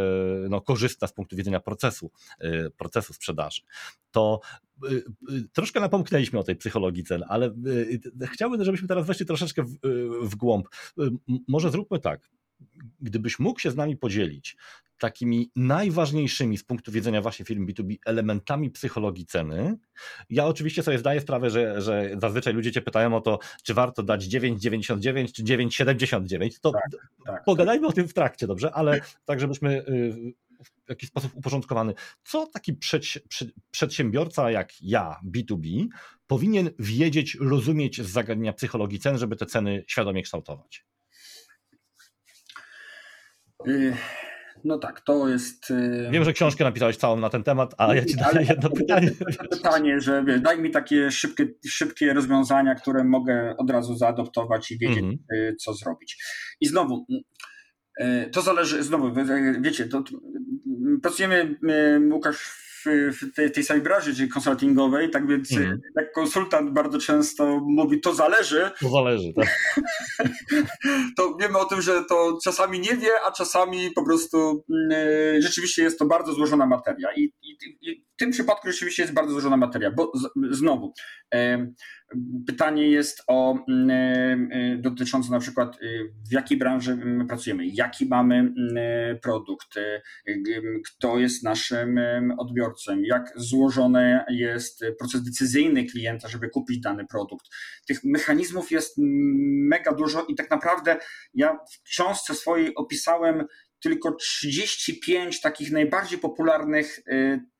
[SPEAKER 1] no, korzystna z punktu widzenia procesu, y, procesu sprzedaży. To y, troszkę napomknęliśmy o tej psychologii cen, ale chciałbym, żebyśmy teraz weszli troszeczkę w, w głąb. Może zróbmy tak gdybyś mógł się z nami podzielić takimi najważniejszymi z punktu widzenia właśnie firm B2B elementami psychologii ceny. Ja oczywiście sobie zdaję sprawę, że, że zazwyczaj ludzie cię pytają o to, czy warto dać 9,99 czy 9,79. To tak, tak, pogadajmy tak. o tym w trakcie, dobrze? Ale tak, żebyśmy y, w jakiś sposób uporządkowany. Co taki przedsiębiorca jak ja, B2B, powinien wiedzieć, rozumieć z zagadnienia psychologii cen, żeby te ceny świadomie kształtować?
[SPEAKER 2] Y, no tak, to jest.
[SPEAKER 1] Y, Wiem, że książkę napisałeś całą na ten temat, a ja ci daję jedno pytanie.
[SPEAKER 2] Pytanie, że wiesz, daj mi takie szybkie, szybkie rozwiązania, które mogę od razu zaadoptować i wiedzieć, mm -hmm. co zrobić. I znowu, to zależy, znowu, wiecie, to, pracujemy, Łukasz, w tej, tej samej branży, czyli konsultingowej, tak więc mm. jak konsultant bardzo często mówi, to zależy.
[SPEAKER 1] To zależy, tak.
[SPEAKER 2] to wiemy o tym, że to czasami nie wie, a czasami po prostu y, rzeczywiście jest to bardzo złożona materia. I, i, i, w tym przypadku rzeczywiście jest bardzo złożona materia, bo z, znowu. Y, Pytanie jest o mm, e, e, dotyczące na przykład e, w jakiej branży pracujemy, jaki mamy produkt, kto jest naszym odbiorcą, jak złożony jest proces decyzyjny klienta, żeby kupić dany produkt. Tych mechanizmów jest mega dużo i tak naprawdę ja w książce swojej opisałem tylko 35 takich najbardziej popularnych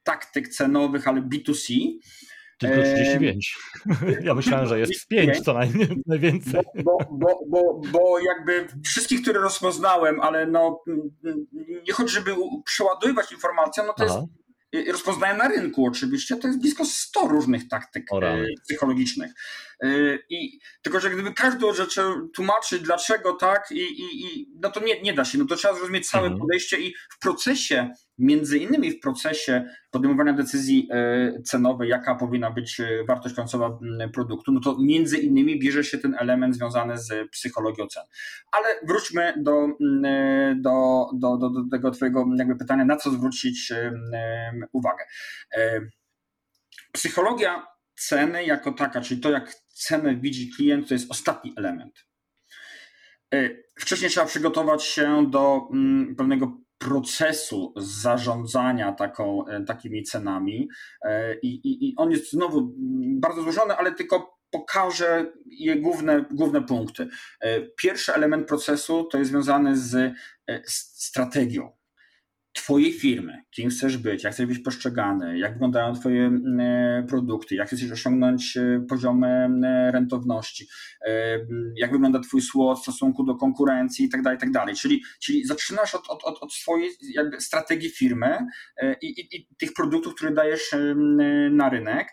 [SPEAKER 2] taktyk cenowych, ale B2C.
[SPEAKER 1] Tylko 35. Ja myślałem, że jest 5 co najwięcej.
[SPEAKER 2] Bo, bo, bo, bo jakby wszystkich, które rozpoznałem, ale no nie chodzi, żeby przeładowywać informację, no to Aha. jest rozpoznałem na rynku oczywiście, to jest blisko 100 różnych taktyk e, psychologicznych. E, I, tylko, że gdyby każdą rzecz tłumaczyć, dlaczego tak, i, i, i, no to nie, nie da się. No to trzeba zrozumieć całe mhm. podejście i w procesie między innymi w procesie podejmowania decyzji e, cenowej, jaka powinna być e, wartość końcowa produktu, no to między innymi bierze się ten element związany z psychologią cen. Ale wróćmy do, e, do, do, do, do tego Twojego jakby pytania, na co zwrócić uwagę. Psychologia ceny jako taka, czyli to, jak cenę widzi klient, to jest ostatni element. Wcześniej trzeba przygotować się do pewnego procesu zarządzania taką, e, takimi cenami e, I, i, i on jest znowu bardzo złożony, ale tylko pokażę je główne, główne punkty. E, pierwszy element procesu to jest związany z strategią. Twojej firmy, kim chcesz być, jak chcesz być postrzegany, jak wyglądają Twoje mm, e, produkty, jak chcesz osiągnąć e, poziomy mm, rentowności, e, jak wygląda Twój słod w stosunku do konkurencji itd. Tak itd. Tak czyli, czyli zaczynasz od, od, od, od swojej jakby strategii firmy i, i, i tych produktów, które dajesz na rynek.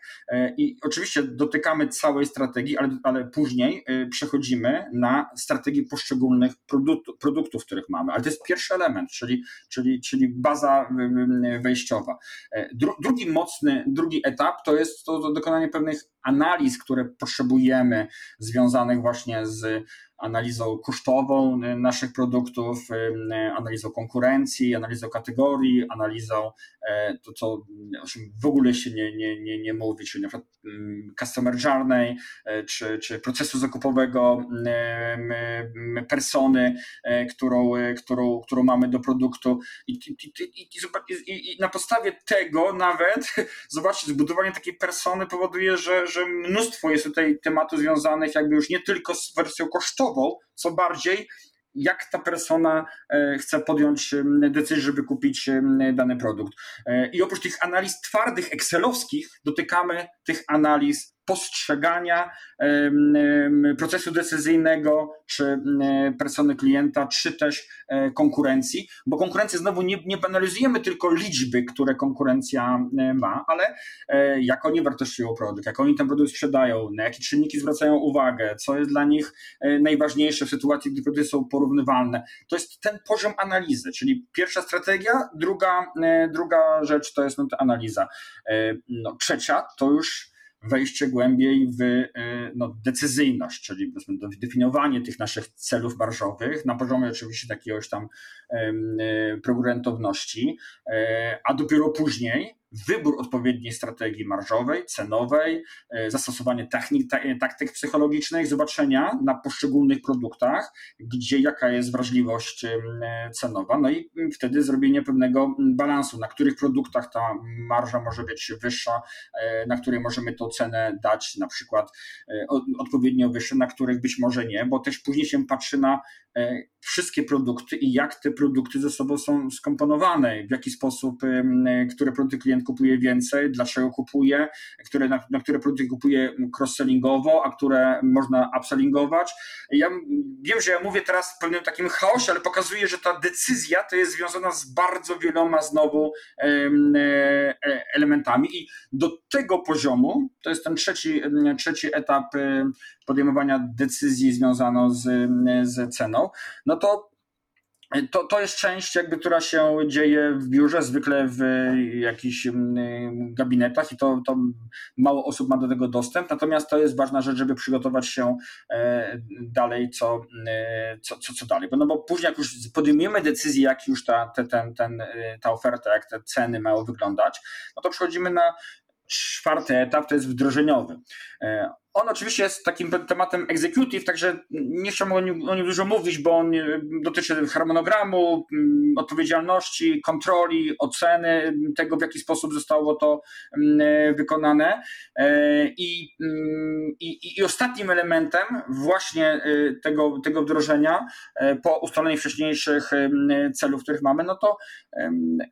[SPEAKER 2] I oczywiście dotykamy całej strategii, ale, ale później przechodzimy na strategię poszczególnych produktów, produktów, których mamy. Ale to jest pierwszy element, czyli, czyli, czyli baza wejściowa. Drugi mocny, drugi etap to jest to dokonanie pewnych analiz, które potrzebujemy, związanych właśnie z analizą kosztową y, naszych produktów, y, y, analizą konkurencji, analizą kategorii, analizą e, to, co o czym w ogóle się nie, nie, nie, nie mówi, czyli na przykład mm, customer journey, e, czy, czy procesu zakupowego persony, e, którą, którą, którą mamy do produktu. I, i, i, i na podstawie tego nawet, zobaczcie, zbudowanie takiej persony powoduje, że, że mnóstwo jest tutaj tematów związanych jakby już nie tylko z wersją kosztową, co bardziej jak ta persona e, chce podjąć decyzję, żeby kupić dany produkt. E, I oprócz tych analiz twardych, excelowskich, dotykamy tych analiz postrzegania procesu decyzyjnego, czy persony klienta, czy też e, konkurencji, bo konkurencję znowu nie, nie analizujemy tylko liczby, które konkurencja ma, ale e, jak oni wartościują produkt, jak oni ten produkt sprzedają, na jakie czynniki zwracają uwagę, co jest dla nich e, najważniejsze w sytuacji, gdy produkty są porównywalne. To jest ten poziom analizy, czyli pierwsza strategia, druga, druga rzecz to jest no, analiza. No, trzecia to już wejście głębiej w y, no, decyzyjność, czyli definiowanie tych naszych celów marżowych na poziomie oczywiście takiegoś tam y, progrentowności, e, a dopiero później wybór odpowiedniej strategii marżowej, cenowej, e, zastosowanie technik, taktyk psychologicznych, zobaczenia na poszczególnych produktach, gdzie jaka jest wrażliwość e, cenowa, no i wtedy zrobienie pewnego balansu, na których produktach ta marża może być wyższa, e, na której możemy tą cenę dać na przykład odpowiednio wyższe, na których być może nie, bo też później się patrzy na wszystkie produkty i jak te produkty ze sobą są skomponowane, w jaki sposób, które produkty klient kupuje więcej, dlaczego kupuje, które, na, na które produkty kupuje cross-sellingowo, a które można upsellingować. Ja wiem, że ja mówię teraz w pewnym takim chaosie, ale pokazuję, że ta decyzja to jest związana z bardzo wieloma znowu e, e, elementami i do tego poziomu, to jest ten trzeci, trzeci etap podejmowania decyzji związaną z, z ceną, no to to, to jest część, jakby, która się dzieje w biurze, zwykle w jakichś gabinetach i to, to mało osób ma do tego dostęp. Natomiast to jest ważna rzecz, żeby przygotować się e, dalej, co, e, co, co, co dalej. Bo, no bo później, jak już podejmiemy decyzję, jak już ta, te, ten, ten, e, ta oferta, jak te ceny mają wyglądać, no to przechodzimy na czwarty etap, to jest wdrożeniowy. On oczywiście jest takim tematem executive, także nie chciałbym o nim, o nim dużo mówić, bo on e, dotyczy harmonogramu, mm, odpowiedzialności, kontroli, oceny tego, w jaki sposób zostało to mm, e, wykonane. E, I, mm, i, i ostatnim elementem właśnie tego, tego wdrożenia, po ustaleniu wcześniejszych celów, których mamy, no to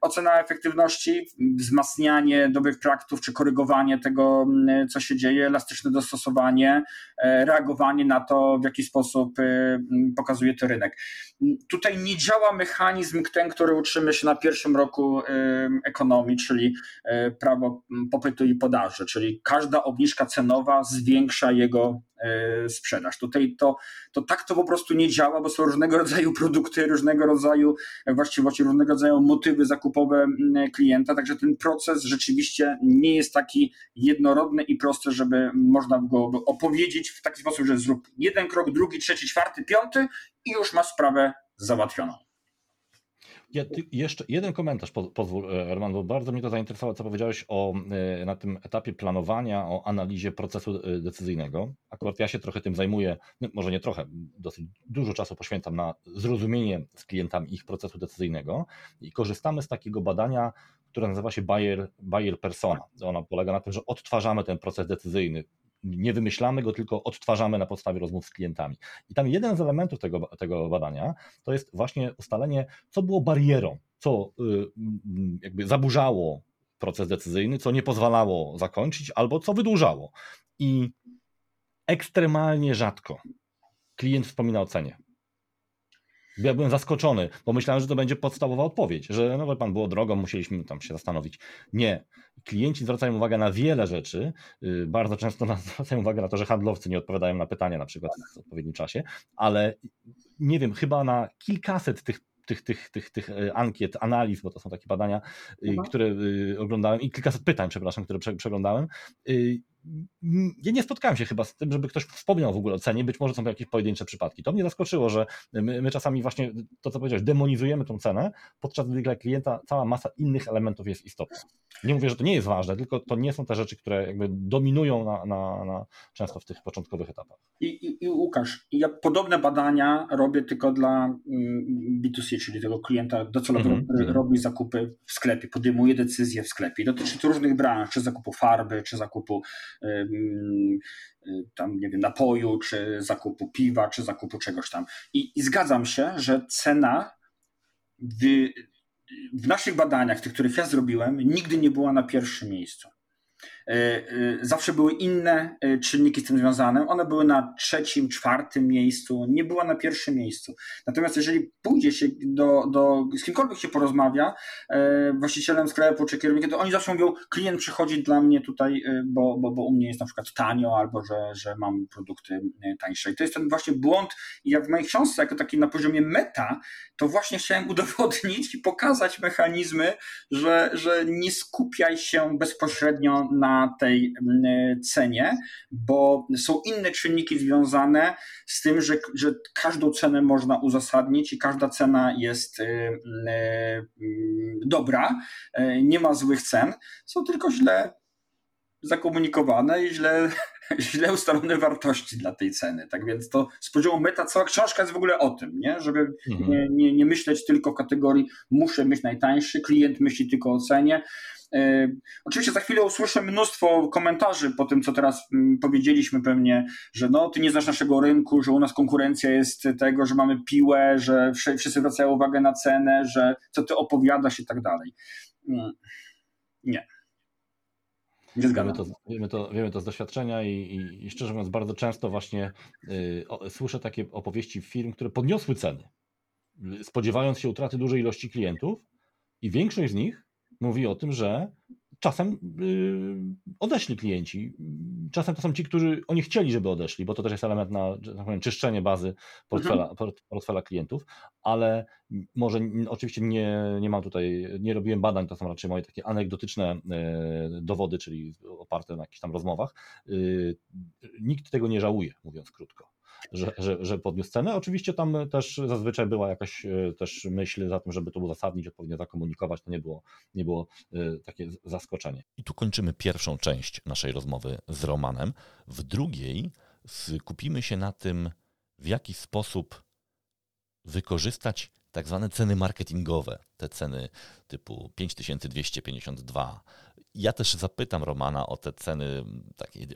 [SPEAKER 2] ocena efektywności, wzmacnianie dobrych praktów, czy korygowanie tego, co się dzieje, elastyczne dostosowanie dostosowanie, e, reagowanie na to, w jaki sposób e, pokazuje to rynek. Tutaj nie działa mechanizm ten, który uczymy się na pierwszym roku e, ekonomii, czyli prawo popytu i podaży, czyli każda obniżka cenowa zwiększa jego sprzedaż. Tutaj to, to tak to po prostu nie działa, bo są różnego rodzaju produkty, różnego rodzaju właściwości, różnego rodzaju motywy zakupowe klienta, także ten proces rzeczywiście nie jest taki jednorodny i prosty, żeby można go opowiedzieć w taki sposób, że zrób jeden krok, drugi, trzeci, czwarty, piąty i już masz sprawę załatwioną.
[SPEAKER 1] Ja, jeszcze jeden komentarz pozwól, Roman, bo bardzo mnie to zainteresowało, co powiedziałeś o, e, na tym etapie planowania, o analizie procesu e, decyzyjnego. Akurat ja się trochę tym zajmuję, no, może nie trochę, dosyć dużo czasu poświęcam na zrozumienie z klientami ich procesu decyzyjnego i korzystamy z takiego badania, które nazywa się Bayer, Bayer Persona. Ona polega na tym, że odtwarzamy ten proces decyzyjny nie wymyślamy go, tylko odtwarzamy na podstawie rozmów z klientami. I tam jeden z elementów tego, tego badania to jest właśnie ustalenie, co było barierą, co y, jakby zaburzało proces decyzyjny, co nie pozwalało zakończyć, albo co wydłużało. I ekstremalnie rzadko klient wspomina o cenie. Ja byłem zaskoczony, bo myślałem, że to będzie podstawowa odpowiedź, że no pan było drogo, musieliśmy tam się zastanowić. Nie. Klienci zwracają uwagę na wiele rzeczy. Y, bardzo często zwracają uwagę na to, że handlowcy nie odpowiadają na pytania na przykład w odpowiednim czasie, ale nie wiem, chyba na kilkaset tych tych, tych, tych, tych ankiet, analiz, bo to są takie badania, mhm. które oglądałem i kilkaset pytań, przepraszam, które przeglądałem ja nie spotkałem się chyba z tym, żeby ktoś wspomniał w ogóle o cenie, być może są to jakieś pojedyncze przypadki. To mnie zaskoczyło, że my, my czasami właśnie to, co powiedziałeś, demonizujemy tą cenę, podczas gdy dla klienta cała masa innych elementów jest istotna. Nie mówię, że to nie jest ważne, tylko to nie są te rzeczy, które jakby dominują na, na, na często w tych początkowych etapach.
[SPEAKER 2] I, i, I, Łukasz, ja podobne badania robię tylko dla mm, B2C, czyli tego klienta docelowego, mm -hmm. który robi zakupy w sklepie, podejmuje decyzje w sklepie. Dotyczy to różnych branż, czy zakupu farby, czy zakupu tam, nie wiem, napoju, czy zakupu piwa, czy zakupu czegoś tam. I, i zgadzam się, że cena w, w naszych badaniach, tych, których ja zrobiłem, nigdy nie była na pierwszym miejscu. E, e, zawsze były inne e, czynniki z tym związane. One były na trzecim, czwartym miejscu, nie była na pierwszym miejscu. Natomiast jeżeli pójdzie się do, do z kimkolwiek się porozmawia, właścicielem sklepu czy kierownikiem, to oni zawsze mówią, klient przychodzi dla mnie tutaj, bo, bo, bo u mnie jest na przykład tanio, albo że, że mam produkty tańsze. I to jest ten właśnie błąd. I jak w mojej książce, jako taki na poziomie meta, to właśnie chciałem udowodnić i pokazać mechanizmy, że, że nie skupiaj się bezpośrednio na tej mm, cenie, bo są inne czynniki związane z tym, że, że każdą cenę można uzasadnić i każda cena jest y, y, dobra, y, nie ma złych cen, są tylko źle zakomunikowane i źle, źle ustalone wartości dla tej ceny. Tak więc to z poziomu meta cała książka jest w ogóle o tym, nie? żeby mhm. nie, nie, nie myśleć tylko w kategorii muszę mieć najtańszy, klient myśli tylko o cenie. E, oczywiście za chwilę usłyszę mnóstwo komentarzy po tym, co teraz mm, powiedzieliśmy pewnie, że no, ty nie znasz naszego rynku, że u nas konkurencja jest tego, że mamy piłę, że wszyscy zwracają uwagę na cenę, że co ty opowiadasz i tak dalej. Mm, nie.
[SPEAKER 1] Nie wiemy to, wiemy, to, wiemy to z doświadczenia i, i, i szczerze mówiąc, bardzo często właśnie y, o, słyszę takie opowieści firm, które podniosły ceny, spodziewając się utraty dużej ilości klientów, i większość z nich mówi o tym, że czasem yy, odeszli klienci. Czasem to są ci, którzy oni chcieli, żeby odeszli, bo to też jest element na tak powiem, czyszczenie bazy portfela, mhm. portfela klientów, ale może oczywiście nie, nie mam tutaj, nie robiłem badań, to są raczej moje takie anegdotyczne yy, dowody, czyli oparte na jakichś tam rozmowach. Yy, nikt tego nie żałuje, mówiąc krótko że, że, że podniósł cenę. Oczywiście tam też zazwyczaj była jakaś e, też myśl za tym, żeby to uzasadnić, odpowiednio zakomunikować, to nie było, nie było e, takie zaskoczenie. I tu kończymy pierwszą część naszej rozmowy z Romanem. W drugiej skupimy się na tym, w jaki sposób wykorzystać tak zwane ceny marketingowe, te ceny typu 5252, ja też zapytam Romana o te ceny takie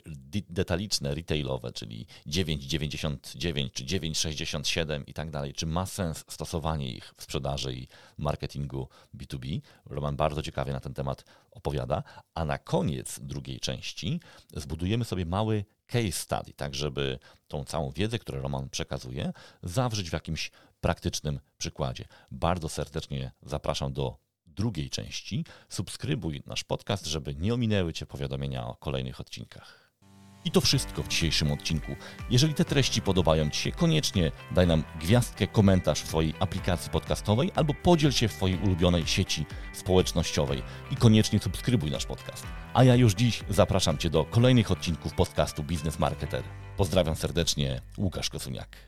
[SPEAKER 1] detaliczne, retailowe, czyli 9,99 czy 9,67 i tak dalej. Czy ma sens stosowanie ich w sprzedaży i marketingu B2B? Roman bardzo ciekawie na ten temat opowiada. A na koniec drugiej części zbudujemy sobie mały case study, tak żeby tą całą wiedzę, którą Roman przekazuje, zawrzeć w jakimś praktycznym przykładzie. Bardzo serdecznie zapraszam do drugiej części. Subskrybuj nasz podcast, żeby nie ominęły Cię powiadomienia o kolejnych odcinkach. I to wszystko w dzisiejszym odcinku. Jeżeli te treści podobają Ci się, koniecznie daj nam gwiazdkę, komentarz w Twojej aplikacji podcastowej albo podziel się w Twojej ulubionej sieci społecznościowej i koniecznie subskrybuj nasz podcast. A ja już dziś zapraszam Cię do kolejnych odcinków podcastu Biznes Marketer. Pozdrawiam serdecznie, Łukasz Kosuniak.